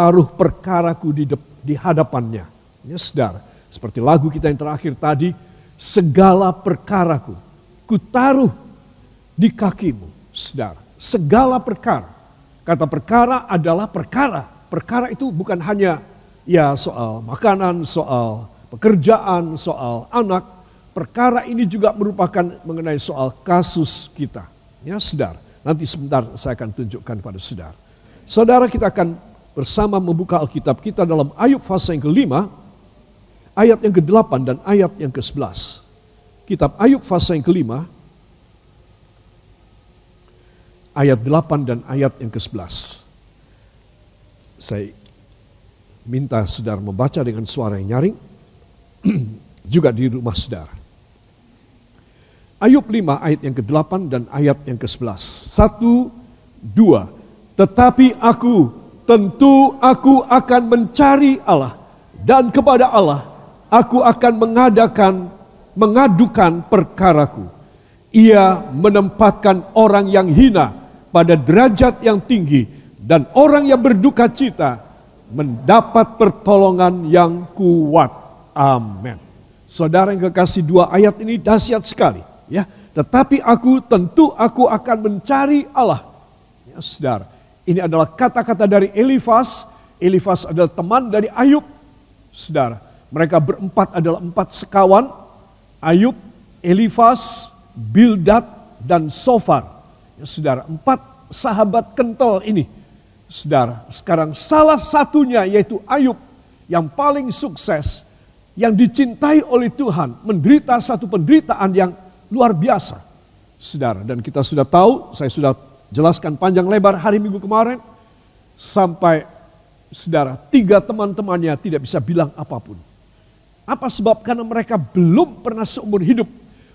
Kutaruh perkaraku di, di hadapannya. Ya saudara, seperti lagu kita yang terakhir tadi, segala perkaraku kutaruh di kakimu, saudara. Segala perkara. Kata perkara adalah perkara. Perkara itu bukan hanya ya soal makanan, soal pekerjaan, soal anak. Perkara ini juga merupakan mengenai soal kasus kita. Ya, saudara. Nanti sebentar saya akan tunjukkan kepada saudara. Saudara kita akan bersama membuka Alkitab kita dalam Ayub pasal yang kelima, ayat yang ke-8 dan ayat yang ke-11. Kitab Ayub pasal yang kelima, ayat 8 dan ayat yang ke-11. Saya minta saudara membaca dengan suara yang nyaring, juga di rumah saudara. Ayub 5 ayat yang ke-8 dan ayat yang ke-11. Satu, dua. Tetapi aku tentu aku akan mencari Allah dan kepada Allah aku akan mengadakan mengadukan perkaraku. Ia menempatkan orang yang hina pada derajat yang tinggi dan orang yang berduka cita mendapat pertolongan yang kuat. Amin. Saudara yang kekasih dua ayat ini dahsyat sekali, ya. Tetapi aku tentu aku akan mencari Allah. Ya, saudara. Ini adalah kata-kata dari Elifas. Elifas adalah teman dari Ayub. Saudara, mereka berempat adalah empat sekawan. Ayub, Elifas, Bildad, dan Sofar. Ya, saudara, empat sahabat kental ini. Saudara, sekarang salah satunya yaitu Ayub yang paling sukses, yang dicintai oleh Tuhan, menderita satu penderitaan yang luar biasa. Saudara, dan kita sudah tahu, saya sudah jelaskan panjang lebar hari Minggu kemarin, sampai saudara, tiga teman-temannya tidak bisa bilang apa pun. Apa sebab? Karena mereka belum pernah seumur hidup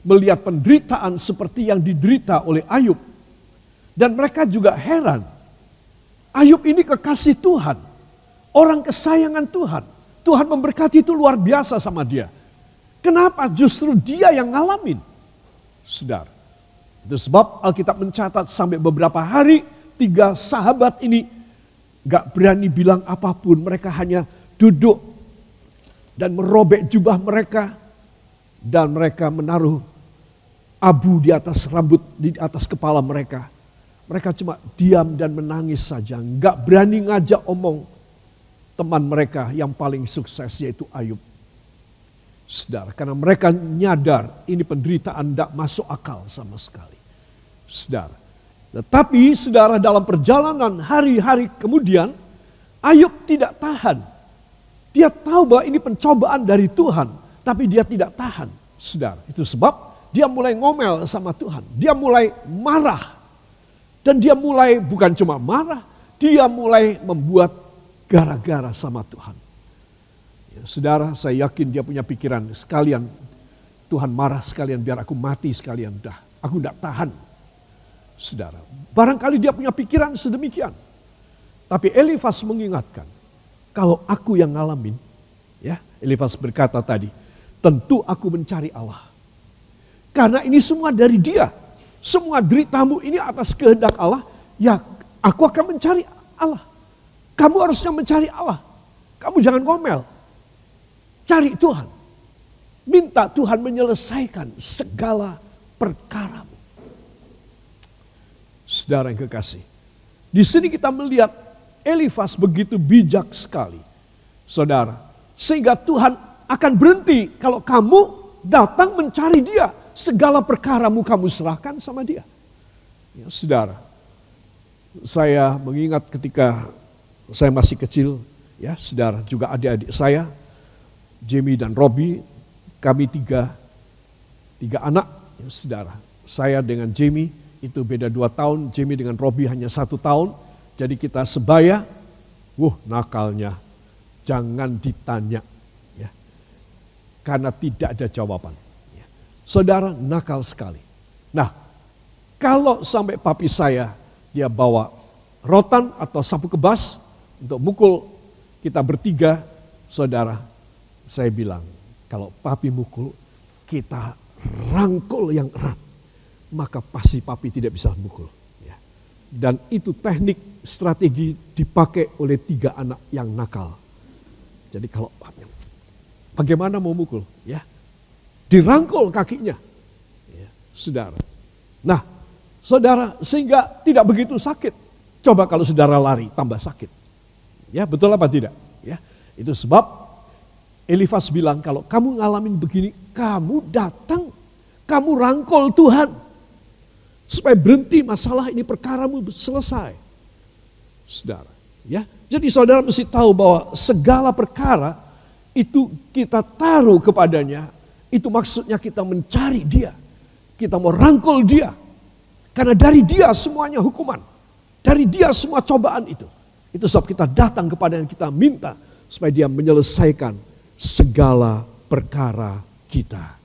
melihat penderitaan seperti yang diderita oleh Ayub. Dan mereka juga heran. Ayub ini kekasih Tuhan. Orang kesayangan Tuhan. Tuhan memberkati itu luar biasa sama dia. Kenapa justru dia yang ngalamin? Saudara, itu sebab Alkitab mencatat sampai beberapa hari tiga sahabat ini gak berani bilang apa pun. Mereka hanya duduk dan merobek jubah mereka. Dan mereka menaruh abu di atas rambut, di atas kepala mereka. Mereka cuma diam dan menangis saja. Gak berani ngajak omong teman mereka yang paling sukses yaitu Ayub. Saudara, karena mereka nyadar ini penderitaan tidak masuk akal sama sekali saudara. Tetapi saudara dalam perjalanan hari-hari kemudian, Ayub tidak tahan. Dia tahu bahwa ini pencobaan dari Tuhan, tapi dia tidak tahan, saudara. Itu sebab dia mulai ngomel sama Tuhan. Dia mulai marah. Dan dia mulai bukan cuma marah, dia mulai membuat gara-gara sama Tuhan. Ya, saudara, saya yakin dia punya pikiran sekalian Tuhan marah sekalian biar aku mati sekalian dah. Aku tidak tahan saudara. Barangkali dia punya pikiran sedemikian. Tapi Elifas mengingatkan, kalau aku yang ngalamin, ya Elifas berkata tadi, tentu aku mencari Allah. Karena ini semua dari dia. Semua deritamu ini atas kehendak Allah, ya aku akan mencari Allah. Kamu harusnya mencari Allah. Kamu jangan ngomel. Cari Tuhan. Minta Tuhan menyelesaikan segala perkara. Saudara yang kekasih. Di sini kita melihat Elifas begitu bijak sekali. Saudara, sehingga Tuhan akan berhenti kalau kamu datang mencari dia. Segala perkaramu kamu serahkan sama dia. Ya, saudara, saya mengingat ketika saya masih kecil, ya saudara, juga adik-adik saya, Jamie dan Robbie, kami tiga, tiga anak, ya, saudara. Saya dengan Jamie, itu beda dua tahun, Jamie dengan Robbie hanya satu tahun. Jadi kita sebaya, wuh nakalnya, jangan ditanya. ya Karena tidak ada jawaban. Ya. Saudara nakal sekali. Nah, kalau sampai papi saya, dia bawa rotan atau sapu kebas untuk mukul kita bertiga, saudara, saya bilang, kalau papi mukul, kita rangkul yang erat maka pasti papi tidak bisa mukul. Ya. Dan itu teknik strategi dipakai oleh tiga anak yang nakal. Jadi kalau bagaimana mau mukul? Ya, dirangkul kakinya, ya, saudara. Nah, saudara sehingga tidak begitu sakit. Coba kalau saudara lari tambah sakit. Ya, betul apa tidak? Ya, itu sebab Elifas bilang kalau kamu ngalamin begini, kamu datang, kamu rangkul Tuhan. Supaya berhenti masalah ini perkaramu selesai. Saudara, ya. Jadi saudara mesti tahu bahwa segala perkara itu kita taruh kepadanya, itu maksudnya kita mencari dia. Kita mau rangkul dia. Karena dari dia semuanya hukuman. Dari dia semua cobaan itu. Itu sebab kita datang kepada yang kita minta supaya dia menyelesaikan segala perkara kita.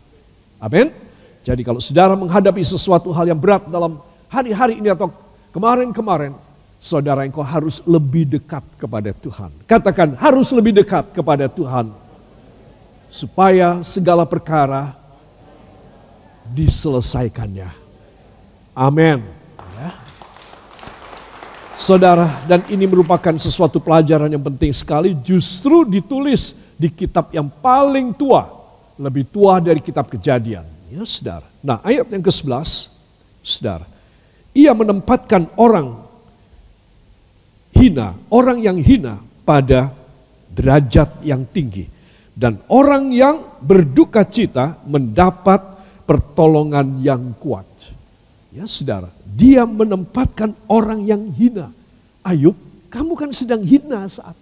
Amin. Jadi kalau saudara menghadapi sesuatu hal yang berat dalam hari-hari ini atau kemarin-kemarin, saudara engkau harus lebih dekat kepada Tuhan. Katakan harus lebih dekat kepada Tuhan. Supaya segala perkara diselesaikannya. Amin. Ya. Saudara, dan ini merupakan sesuatu pelajaran yang penting sekali, justru ditulis di kitab yang paling tua, lebih tua dari kitab kejadian. Ya saudara. Nah ayat yang ke-11, saudara. Ia menempatkan orang hina, orang yang hina pada derajat yang tinggi. Dan orang yang berduka cita mendapat pertolongan yang kuat. Ya saudara, dia menempatkan orang yang hina. Ayub, kamu kan sedang hina saat.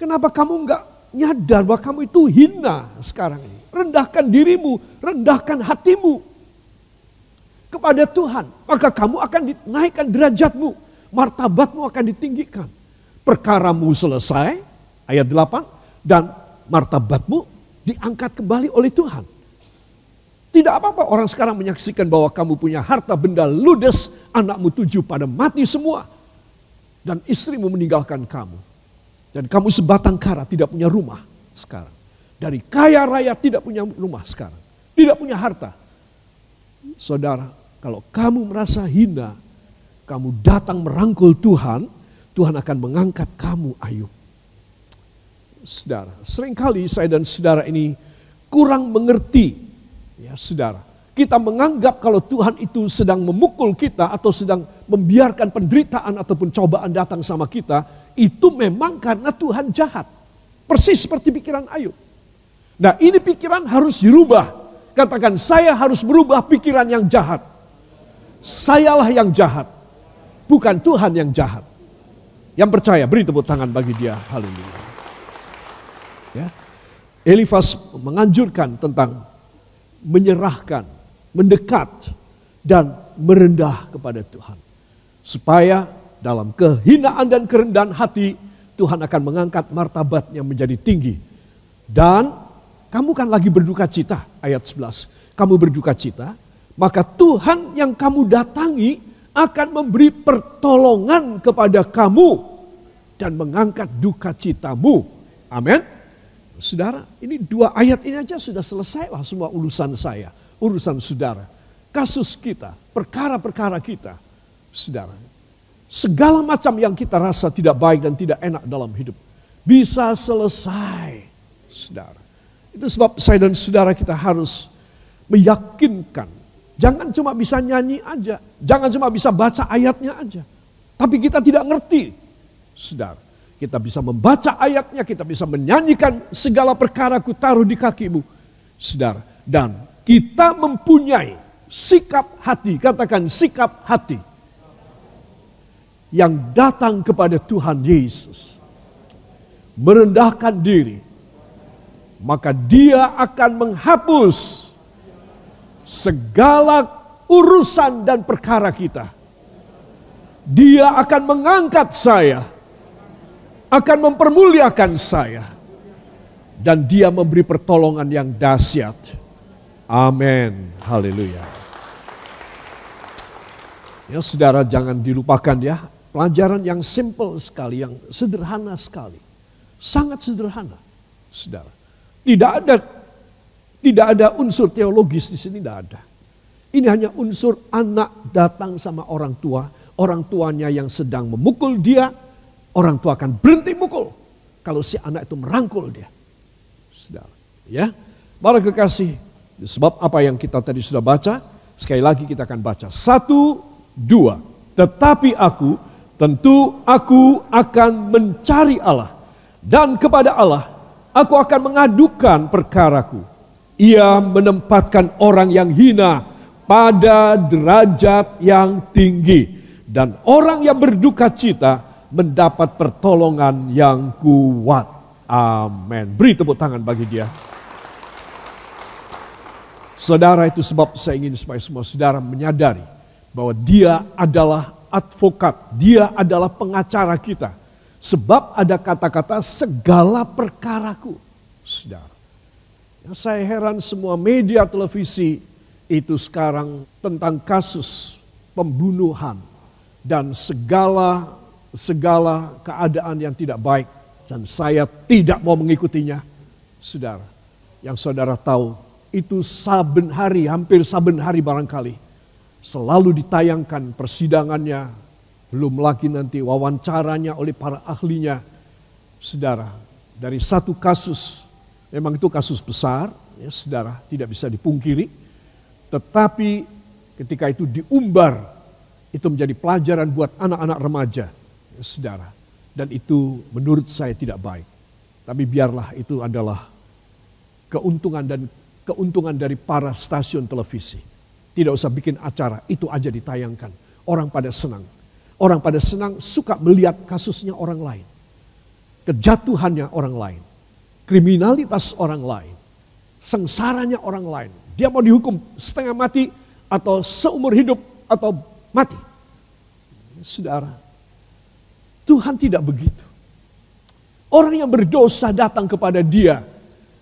Kenapa kamu enggak nyadar bahwa kamu itu hina sekarang ini. Rendahkan dirimu, rendahkan hatimu kepada Tuhan. Maka kamu akan dinaikkan derajatmu, martabatmu akan ditinggikan. Perkaramu selesai, ayat 8, dan martabatmu diangkat kembali oleh Tuhan. Tidak apa-apa orang sekarang menyaksikan bahwa kamu punya harta benda ludes, anakmu tujuh pada mati semua. Dan istrimu meninggalkan kamu dan kamu sebatang kara tidak punya rumah sekarang. Dari kaya raya tidak punya rumah sekarang. Tidak punya harta. Saudara, kalau kamu merasa hina, kamu datang merangkul Tuhan, Tuhan akan mengangkat kamu Ayub. Saudara, sering kali saya dan saudara ini kurang mengerti. Ya saudara, kita menganggap kalau Tuhan itu sedang memukul kita atau sedang membiarkan penderitaan ataupun cobaan datang sama kita, itu memang karena Tuhan jahat. Persis seperti pikiran Ayub. Nah ini pikiran harus dirubah. Katakan saya harus berubah pikiran yang jahat. Sayalah yang jahat. Bukan Tuhan yang jahat. Yang percaya beri tepuk tangan bagi dia. Haleluya. Ya. Elifas menganjurkan tentang menyerahkan, mendekat, dan merendah kepada Tuhan. Supaya dalam kehinaan dan kerendahan hati, Tuhan akan mengangkat martabatnya menjadi tinggi. Dan kamu kan lagi berduka cita, ayat 11. Kamu berduka cita, maka Tuhan yang kamu datangi akan memberi pertolongan kepada kamu dan mengangkat duka citamu. Amin. Saudara, ini dua ayat ini aja sudah selesai lah semua urusan saya, urusan saudara. Kasus kita, perkara-perkara kita. Saudara, segala macam yang kita rasa tidak baik dan tidak enak dalam hidup bisa selesai, saudara. Itu sebab saya dan saudara kita harus meyakinkan. Jangan cuma bisa nyanyi aja, jangan cuma bisa baca ayatnya aja. Tapi kita tidak ngerti, saudara. Kita bisa membaca ayatnya, kita bisa menyanyikan segala perkara ku taruh di kakimu, saudara. Dan kita mempunyai sikap hati, katakan sikap hati yang datang kepada Tuhan Yesus, merendahkan diri, maka Dia akan menghapus segala urusan dan perkara kita. Dia akan mengangkat saya, akan mempermuliakan saya, dan Dia memberi pertolongan yang dahsyat. Amin. Haleluya. Ya, saudara, jangan dilupakan ya Pelajaran yang simple sekali, yang sederhana sekali. Sangat sederhana, saudara. Tidak ada tidak ada unsur teologis di sini, tidak ada. Ini hanya unsur anak datang sama orang tua, orang tuanya yang sedang memukul dia, orang tua akan berhenti mukul kalau si anak itu merangkul dia. Saudara, ya. Para kekasih, sebab apa yang kita tadi sudah baca, sekali lagi kita akan baca. Satu, dua. Tetapi aku, tentu aku akan mencari Allah. Dan kepada Allah, aku akan mengadukan perkaraku. Ia menempatkan orang yang hina pada derajat yang tinggi. Dan orang yang berduka cita mendapat pertolongan yang kuat. Amin. Beri tepuk tangan bagi dia. Saudara itu sebab saya ingin supaya semua saudara menyadari bahwa dia adalah advokat, dia adalah pengacara kita. Sebab ada kata-kata segala perkaraku. Saudara. Yang saya heran semua media televisi itu sekarang tentang kasus pembunuhan dan segala segala keadaan yang tidak baik dan saya tidak mau mengikutinya. Saudara, yang saudara tahu itu saben hari, hampir saben hari barangkali. Selalu ditayangkan persidangannya, belum lagi nanti wawancaranya oleh para ahlinya. Saudara, dari satu kasus, memang itu kasus besar, ya saudara, tidak bisa dipungkiri. Tetapi ketika itu diumbar, itu menjadi pelajaran buat anak-anak remaja, ya saudara. Dan itu menurut saya tidak baik. Tapi biarlah itu adalah keuntungan dan keuntungan dari para stasiun televisi. Tidak usah bikin acara, itu aja ditayangkan. Orang pada senang. Orang pada senang suka melihat kasusnya orang lain. Kejatuhannya orang lain. Kriminalitas orang lain. Sengsaranya orang lain. Dia mau dihukum setengah mati atau seumur hidup atau mati. Saudara, Tuhan tidak begitu. Orang yang berdosa datang kepada dia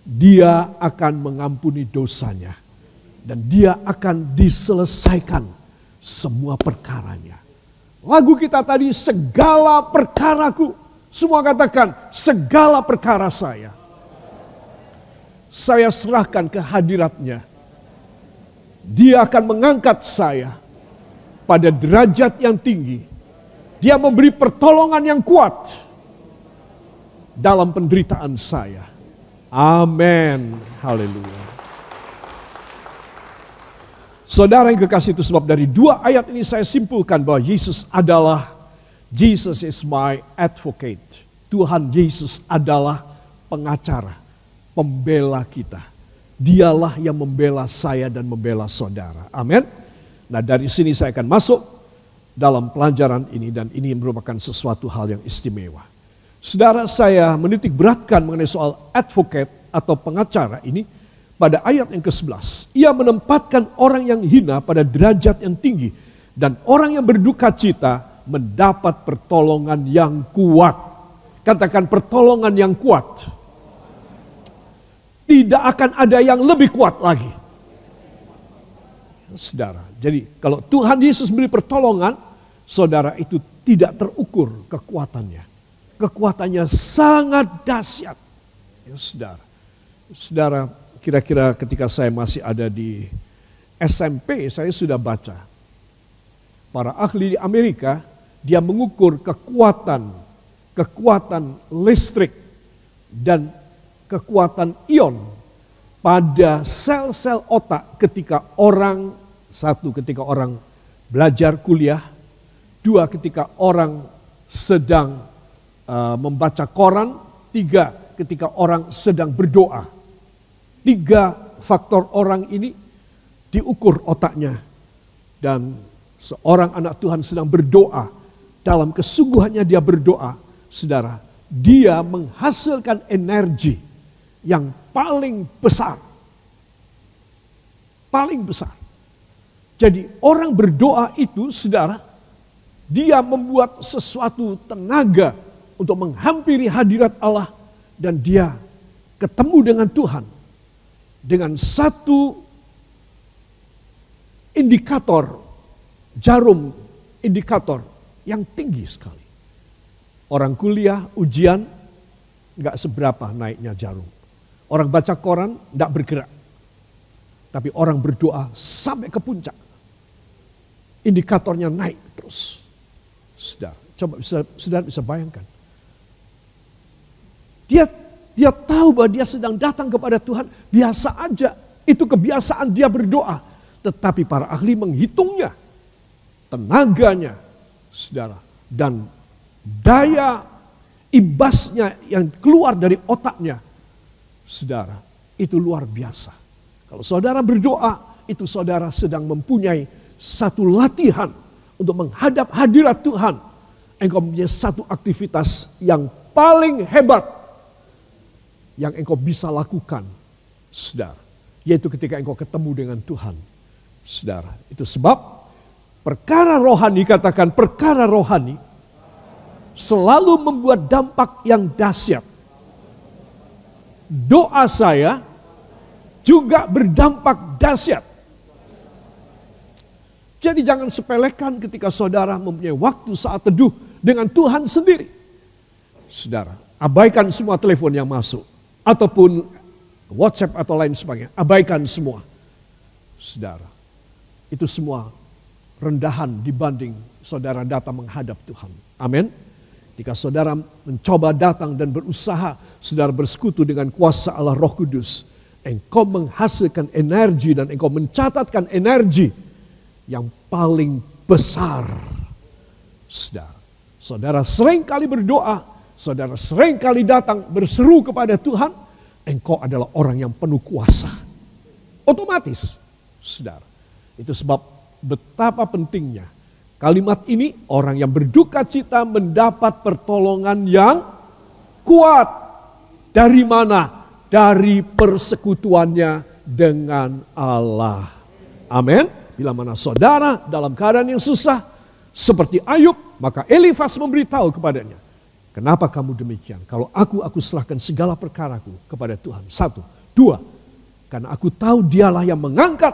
dia akan mengampuni dosanya dan dia akan diselesaikan semua perkaranya. Lagu kita tadi segala perkaraku, semua katakan segala perkara saya. Saya serahkan ke hadiratnya. Dia akan mengangkat saya pada derajat yang tinggi. Dia memberi pertolongan yang kuat dalam penderitaan saya. Amin. Haleluya. Saudara yang kekasih itu sebab dari dua ayat ini saya simpulkan bahwa Yesus adalah Jesus is my advocate. Tuhan Yesus adalah pengacara, pembela kita. Dialah yang membela saya dan membela saudara. Amin. Nah dari sini saya akan masuk dalam pelajaran ini dan ini merupakan sesuatu hal yang istimewa. Saudara saya menitik beratkan mengenai soal advocate atau pengacara ini pada ayat yang ke-11. Ia menempatkan orang yang hina pada derajat yang tinggi dan orang yang berduka cita mendapat pertolongan yang kuat. Katakan pertolongan yang kuat. Tidak akan ada yang lebih kuat lagi. Saudara, jadi kalau Tuhan Yesus beri pertolongan, saudara itu tidak terukur kekuatannya kekuatannya sangat dahsyat. Ya, saudara. Saudara, kira-kira ketika saya masih ada di SMP, saya sudah baca. Para ahli di Amerika, dia mengukur kekuatan, kekuatan listrik dan kekuatan ion pada sel-sel otak ketika orang, satu ketika orang belajar kuliah, dua ketika orang sedang uh, membaca koran, tiga ketika orang sedang berdoa. Tiga faktor orang ini diukur otaknya. Dan seorang anak Tuhan sedang berdoa, dalam kesungguhannya dia berdoa, saudara, dia menghasilkan energi yang paling besar. Paling besar. Jadi orang berdoa itu, saudara, dia membuat sesuatu tenaga untuk menghampiri hadirat Allah dan dia ketemu dengan Tuhan dengan satu indikator jarum indikator yang tinggi sekali. Orang kuliah, ujian, nggak seberapa naiknya jarum. Orang baca koran, nggak bergerak. Tapi orang berdoa sampai ke puncak. Indikatornya naik terus. Saudara, coba saudara bisa bayangkan. Dia dia tahu bahwa dia sedang datang kepada Tuhan, biasa aja. Itu kebiasaan dia berdoa. Tetapi para ahli menghitungnya, tenaganya, saudara, dan daya imbasnya yang keluar dari otaknya, saudara, itu luar biasa. Kalau saudara berdoa, itu saudara sedang mempunyai satu latihan untuk menghadap hadirat Tuhan. Engkau mempunyai satu aktivitas yang paling hebat yang engkau bisa lakukan, saudara. Yaitu ketika engkau ketemu dengan Tuhan, saudara. Itu sebab perkara rohani, katakan perkara rohani, selalu membuat dampak yang dahsyat. Doa saya juga berdampak dahsyat. Jadi jangan sepelekan ketika saudara mempunyai waktu saat teduh dengan Tuhan sendiri. Saudara, abaikan semua telepon yang masuk. Ataupun WhatsApp atau lain sebagainya. Abaikan semua. Saudara, itu semua rendahan dibanding saudara datang menghadap Tuhan. Amin. Jika saudara mencoba datang dan berusaha, saudara bersekutu dengan kuasa Allah Roh Kudus, engkau menghasilkan energi dan engkau mencatatkan energi yang paling besar. Saudara, saudara sering kali berdoa, saudara sering kali datang berseru kepada Tuhan, engkau adalah orang yang penuh kuasa. Otomatis, saudara. Itu sebab betapa pentingnya kalimat ini orang yang berduka cita mendapat pertolongan yang kuat. Dari mana? dari persekutuannya dengan Allah. Amin. Bila mana saudara dalam keadaan yang susah, seperti Ayub, maka Elifas memberitahu kepadanya, kenapa kamu demikian? Kalau aku, aku serahkan segala perkaraku kepada Tuhan. Satu. Dua, karena aku tahu dialah yang mengangkat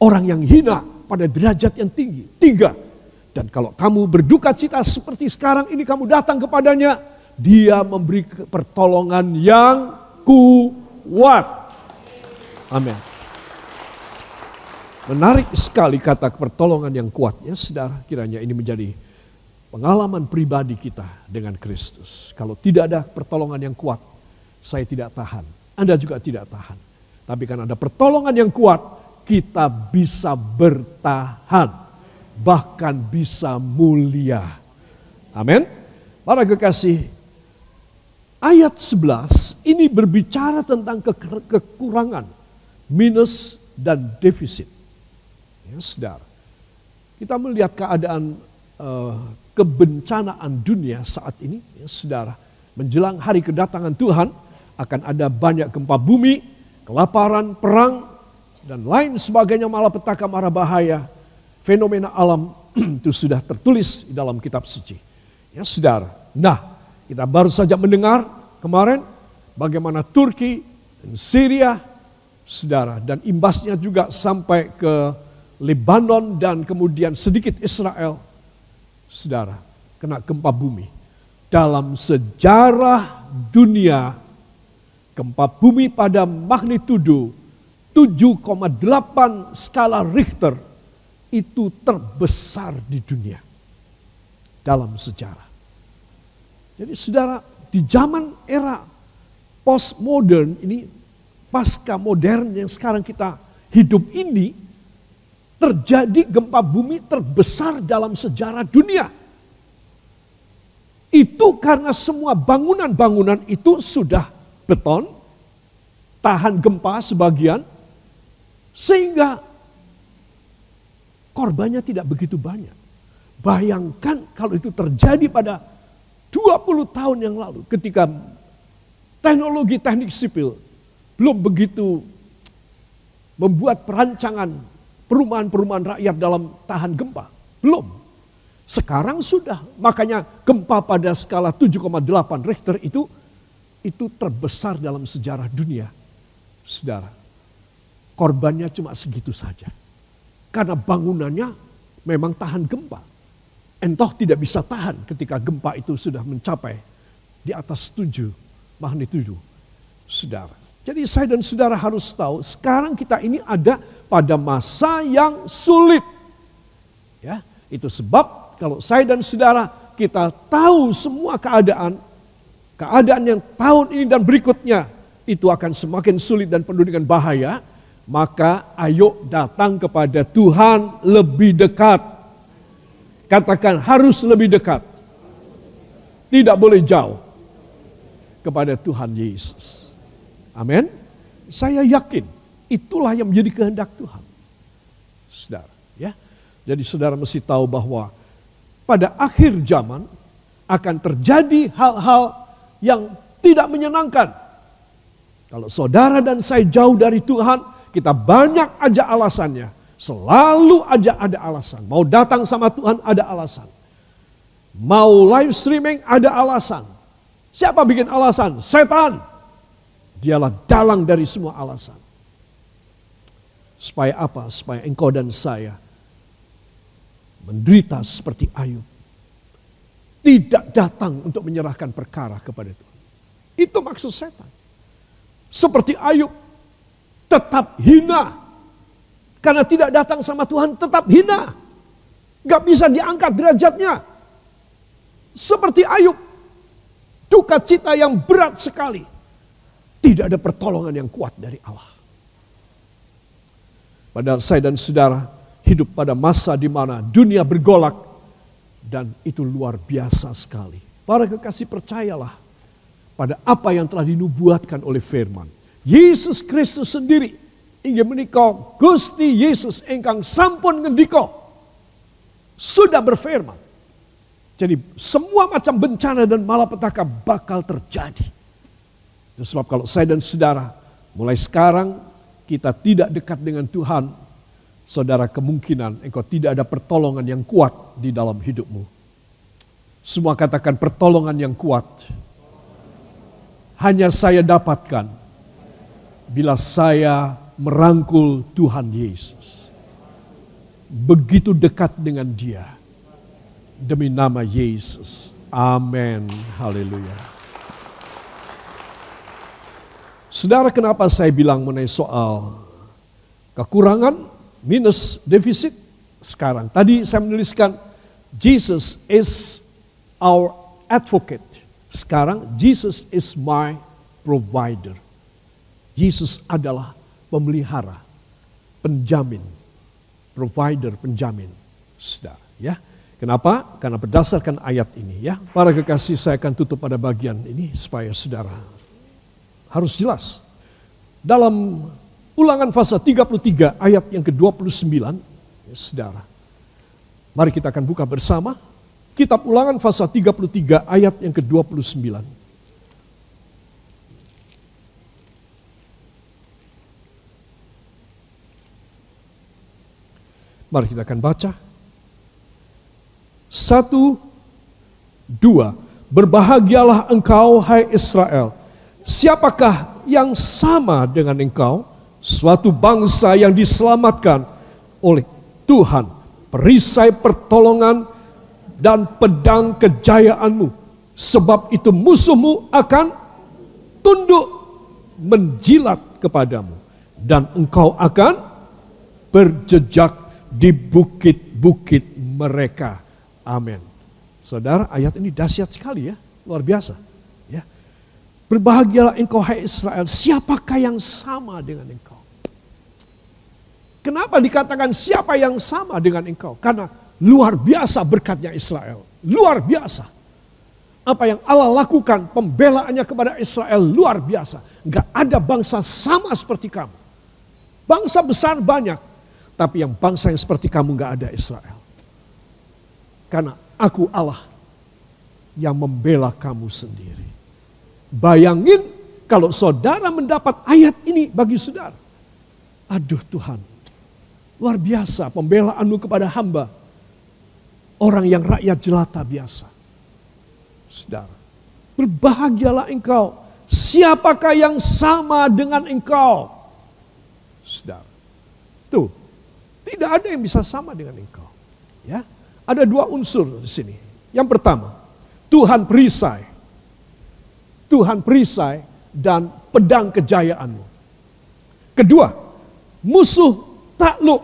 orang yang hina pada derajat yang tinggi. Tiga, dan kalau kamu berduka cita seperti sekarang ini kamu datang kepadanya, dia memberi pertolongan yang kuat. Amin. Menarik sekali kata pertolongan yang kuat ya saudara. Kiranya ini menjadi pengalaman pribadi kita dengan Kristus. Kalau tidak ada pertolongan yang kuat, saya tidak tahan. Anda juga tidak tahan. Tapi karena ada pertolongan yang kuat, kita bisa bertahan. Bahkan bisa mulia. Amin. Para kekasih Ayat 11 ini berbicara tentang ke kekurangan, minus dan defisit. Ya, saudara. Kita melihat keadaan uh, kebencanaan dunia saat ini, ya, saudara. Menjelang hari kedatangan Tuhan, akan ada banyak gempa bumi, kelaparan, perang, dan lain sebagainya malapetaka marah bahaya. Fenomena alam itu sudah tertulis di dalam kitab suci. Ya saudara. Nah, kita baru saja mendengar kemarin bagaimana Turki dan Syria, saudara, dan imbasnya juga sampai ke Lebanon dan kemudian sedikit Israel, saudara, kena gempa bumi. Dalam sejarah dunia, gempa bumi pada magnitudo 7,8 skala Richter itu terbesar di dunia dalam sejarah. Jadi saudara, di zaman era postmodern ini, pasca modern yang sekarang kita hidup ini, terjadi gempa bumi terbesar dalam sejarah dunia. Itu karena semua bangunan-bangunan itu sudah beton, tahan gempa sebagian, sehingga korbannya tidak begitu banyak. Bayangkan kalau itu terjadi pada 20 tahun yang lalu ketika teknologi teknik sipil belum begitu membuat perancangan perumahan-perumahan rakyat dalam tahan gempa. Belum. Sekarang sudah. Makanya gempa pada skala 7,8 Richter itu itu terbesar dalam sejarah dunia. Saudara, korbannya cuma segitu saja. Karena bangunannya memang tahan gempa entoh tidak bisa tahan ketika gempa itu sudah mencapai di atas tujuh magnitudo. Saudara. Jadi saya dan saudara harus tahu sekarang kita ini ada pada masa yang sulit. Ya, itu sebab kalau saya dan saudara kita tahu semua keadaan, keadaan yang tahun ini dan berikutnya itu akan semakin sulit dan penuh dengan bahaya, maka ayo datang kepada Tuhan lebih dekat. Katakan harus lebih dekat. Tidak boleh jauh kepada Tuhan Yesus. Amin. Saya yakin itulah yang menjadi kehendak Tuhan. Saudara, ya. Jadi saudara mesti tahu bahwa pada akhir zaman akan terjadi hal-hal yang tidak menyenangkan. Kalau saudara dan saya jauh dari Tuhan, kita banyak aja alasannya. Selalu aja ada alasan. Mau datang sama Tuhan ada alasan. Mau live streaming ada alasan. Siapa bikin alasan? Setan. Dialah dalang dari semua alasan. Supaya apa? Supaya engkau dan saya menderita seperti Ayub. Tidak datang untuk menyerahkan perkara kepada Tuhan. Itu maksud setan. Seperti Ayub, tetap hina. Karena tidak datang sama Tuhan, tetap hina. Gak bisa diangkat derajatnya. Seperti Ayub, duka cita yang berat sekali. Tidak ada pertolongan yang kuat dari Allah. Padahal saya dan saudara hidup pada masa di mana dunia bergolak dan itu luar biasa sekali. Para kekasih percayalah pada apa yang telah dinubuatkan oleh firman. Yesus Kristus sendiri ingin menikah Gusti Yesus engkang sampun ngendiko sudah berfirman. Jadi semua macam bencana dan malapetaka bakal terjadi. Sebab kalau saya dan saudara mulai sekarang kita tidak dekat dengan Tuhan, saudara kemungkinan engkau tidak ada pertolongan yang kuat di dalam hidupmu. Semua katakan pertolongan yang kuat. Hanya saya dapatkan bila saya merangkul Tuhan Yesus. Begitu dekat dengan dia. Demi nama Yesus. Amin. Haleluya. Saudara kenapa saya bilang mengenai soal kekurangan minus defisit sekarang. Tadi saya menuliskan Jesus is our advocate. Sekarang Jesus is my provider. Yesus adalah pemelihara, penjamin, provider, penjamin. Saudara, ya. Kenapa? Karena berdasarkan ayat ini ya. Para kekasih saya akan tutup pada bagian ini supaya saudara harus jelas. Dalam ulangan pasal 33 ayat yang ke-29, ya saudara. Mari kita akan buka bersama. Kitab ulangan pasal 33 ayat yang ke-29. Mari kita akan baca. Satu, dua. Berbahagialah engkau, hai Israel, Siapakah yang sama dengan engkau? Suatu bangsa yang diselamatkan oleh Tuhan, perisai pertolongan dan pedang kejayaanmu. Sebab itu musuhmu akan tunduk menjilat kepadamu. Dan engkau akan berjejak di bukit-bukit mereka. Amin. Saudara, ayat ini dahsyat sekali ya, luar biasa. Berbahagialah engkau hai Israel, siapakah yang sama dengan engkau? Kenapa dikatakan siapa yang sama dengan engkau? Karena luar biasa berkatnya Israel. Luar biasa. Apa yang Allah lakukan, pembelaannya kepada Israel luar biasa. Enggak ada bangsa sama seperti kamu. Bangsa besar banyak. Tapi yang bangsa yang seperti kamu enggak ada Israel. Karena aku Allah yang membela kamu sendiri. Bayangin kalau saudara mendapat ayat ini bagi saudara. Aduh Tuhan, luar biasa pembelaanmu kepada hamba. Orang yang rakyat jelata biasa. Saudara, berbahagialah engkau. Siapakah yang sama dengan engkau? Saudara, tuh, tidak ada yang bisa sama dengan engkau. Ya, ada dua unsur di sini. Yang pertama, Tuhan perisai Tuhan perisai dan pedang kejayaanmu. Kedua, musuh takluk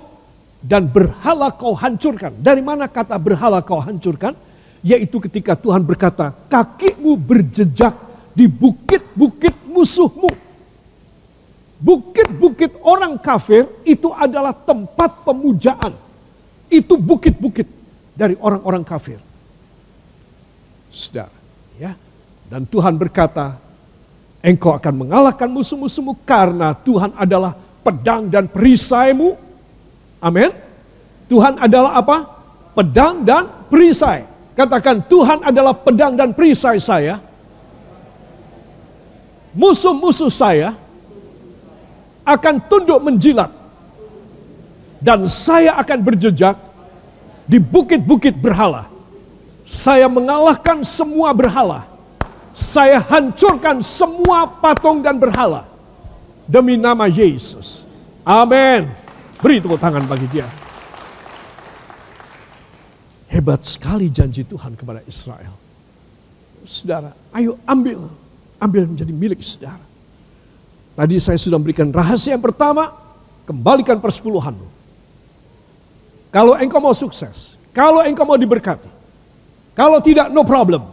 dan berhala kau hancurkan. Dari mana kata berhala kau hancurkan? Yaitu ketika Tuhan berkata, kakimu berjejak di bukit-bukit musuhmu. Bukit-bukit orang kafir itu adalah tempat pemujaan. Itu bukit-bukit dari orang-orang kafir. Saudara, ya. Dan Tuhan berkata, engkau akan mengalahkan musuh-musuhmu karena Tuhan adalah pedang dan perisaimu. Amin. Tuhan adalah apa? Pedang dan perisai. Katakan Tuhan adalah pedang dan perisai saya. Musuh-musuh saya akan tunduk menjilat. Dan saya akan berjejak di bukit-bukit berhala. Saya mengalahkan semua berhala. Saya hancurkan semua patung dan berhala. Demi nama Yesus. Amin. Beri tepuk tangan bagi dia. Hebat sekali janji Tuhan kepada Israel. Saudara, ayo ambil. Ambil menjadi milik saudara. Tadi saya sudah memberikan rahasia yang pertama, kembalikan persepuluhanmu. Kalau engkau mau sukses, kalau engkau mau diberkati, kalau tidak no problem.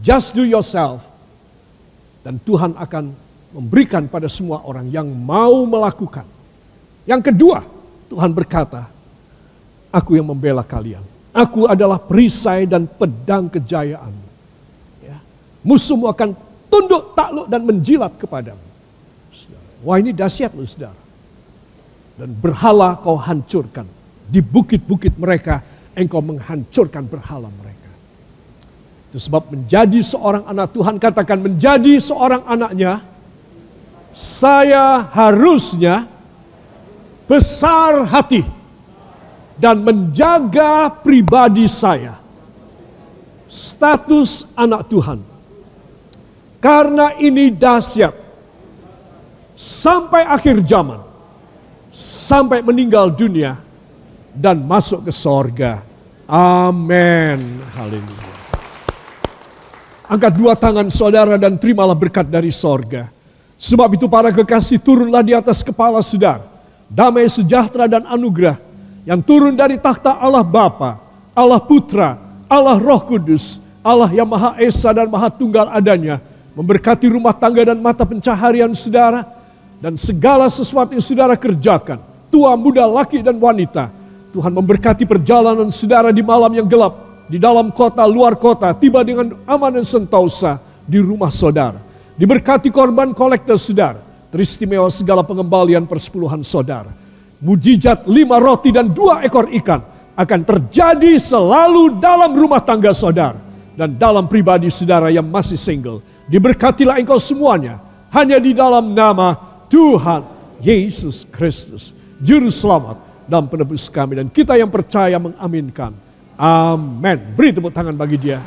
Just do yourself. Dan Tuhan akan memberikan pada semua orang yang mau melakukan. Yang kedua, Tuhan berkata, aku yang membela kalian. Aku adalah perisai dan pedang kejayaan. Ya. Musuhmu akan tunduk takluk dan menjilat kepadamu. Wah ini dahsyat loh saudara. Dan berhala kau hancurkan. Di bukit-bukit mereka engkau menghancurkan berhala mereka. Itu sebab menjadi seorang anak Tuhan katakan menjadi seorang anaknya. Saya harusnya besar hati dan menjaga pribadi saya. Status anak Tuhan. Karena ini dahsyat sampai akhir zaman, sampai meninggal dunia dan masuk ke sorga. Amin. Haleluya. Angkat dua tangan saudara dan terimalah berkat dari sorga. Sebab itu para kekasih turunlah di atas kepala saudara. Damai sejahtera dan anugerah yang turun dari takhta Allah Bapa, Allah Putra, Allah Roh Kudus, Allah yang Maha Esa dan Maha Tunggal adanya, memberkati rumah tangga dan mata pencaharian saudara, dan segala sesuatu yang saudara kerjakan, tua, muda, laki, dan wanita. Tuhan memberkati perjalanan saudara di malam yang gelap, di dalam kota, luar kota, tiba dengan aman dan sentosa di rumah saudara. Diberkati korban kolektor saudara, teristimewa segala pengembalian persepuluhan saudara. Mujizat lima roti dan dua ekor ikan akan terjadi selalu dalam rumah tangga saudara dan dalam pribadi saudara yang masih single. Diberkatilah engkau semuanya hanya di dalam nama Tuhan Yesus Kristus, Juru Selamat dan penebus kami. Dan kita yang percaya mengaminkan. Amin. Beri tepuk tangan bagi dia.